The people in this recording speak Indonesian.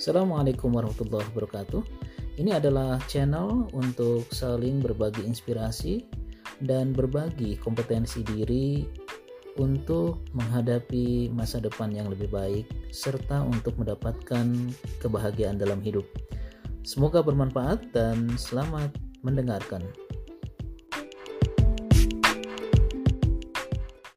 Assalamualaikum warahmatullahi wabarakatuh. Ini adalah channel untuk saling berbagi inspirasi dan berbagi kompetensi diri untuk menghadapi masa depan yang lebih baik serta untuk mendapatkan kebahagiaan dalam hidup. Semoga bermanfaat dan selamat mendengarkan.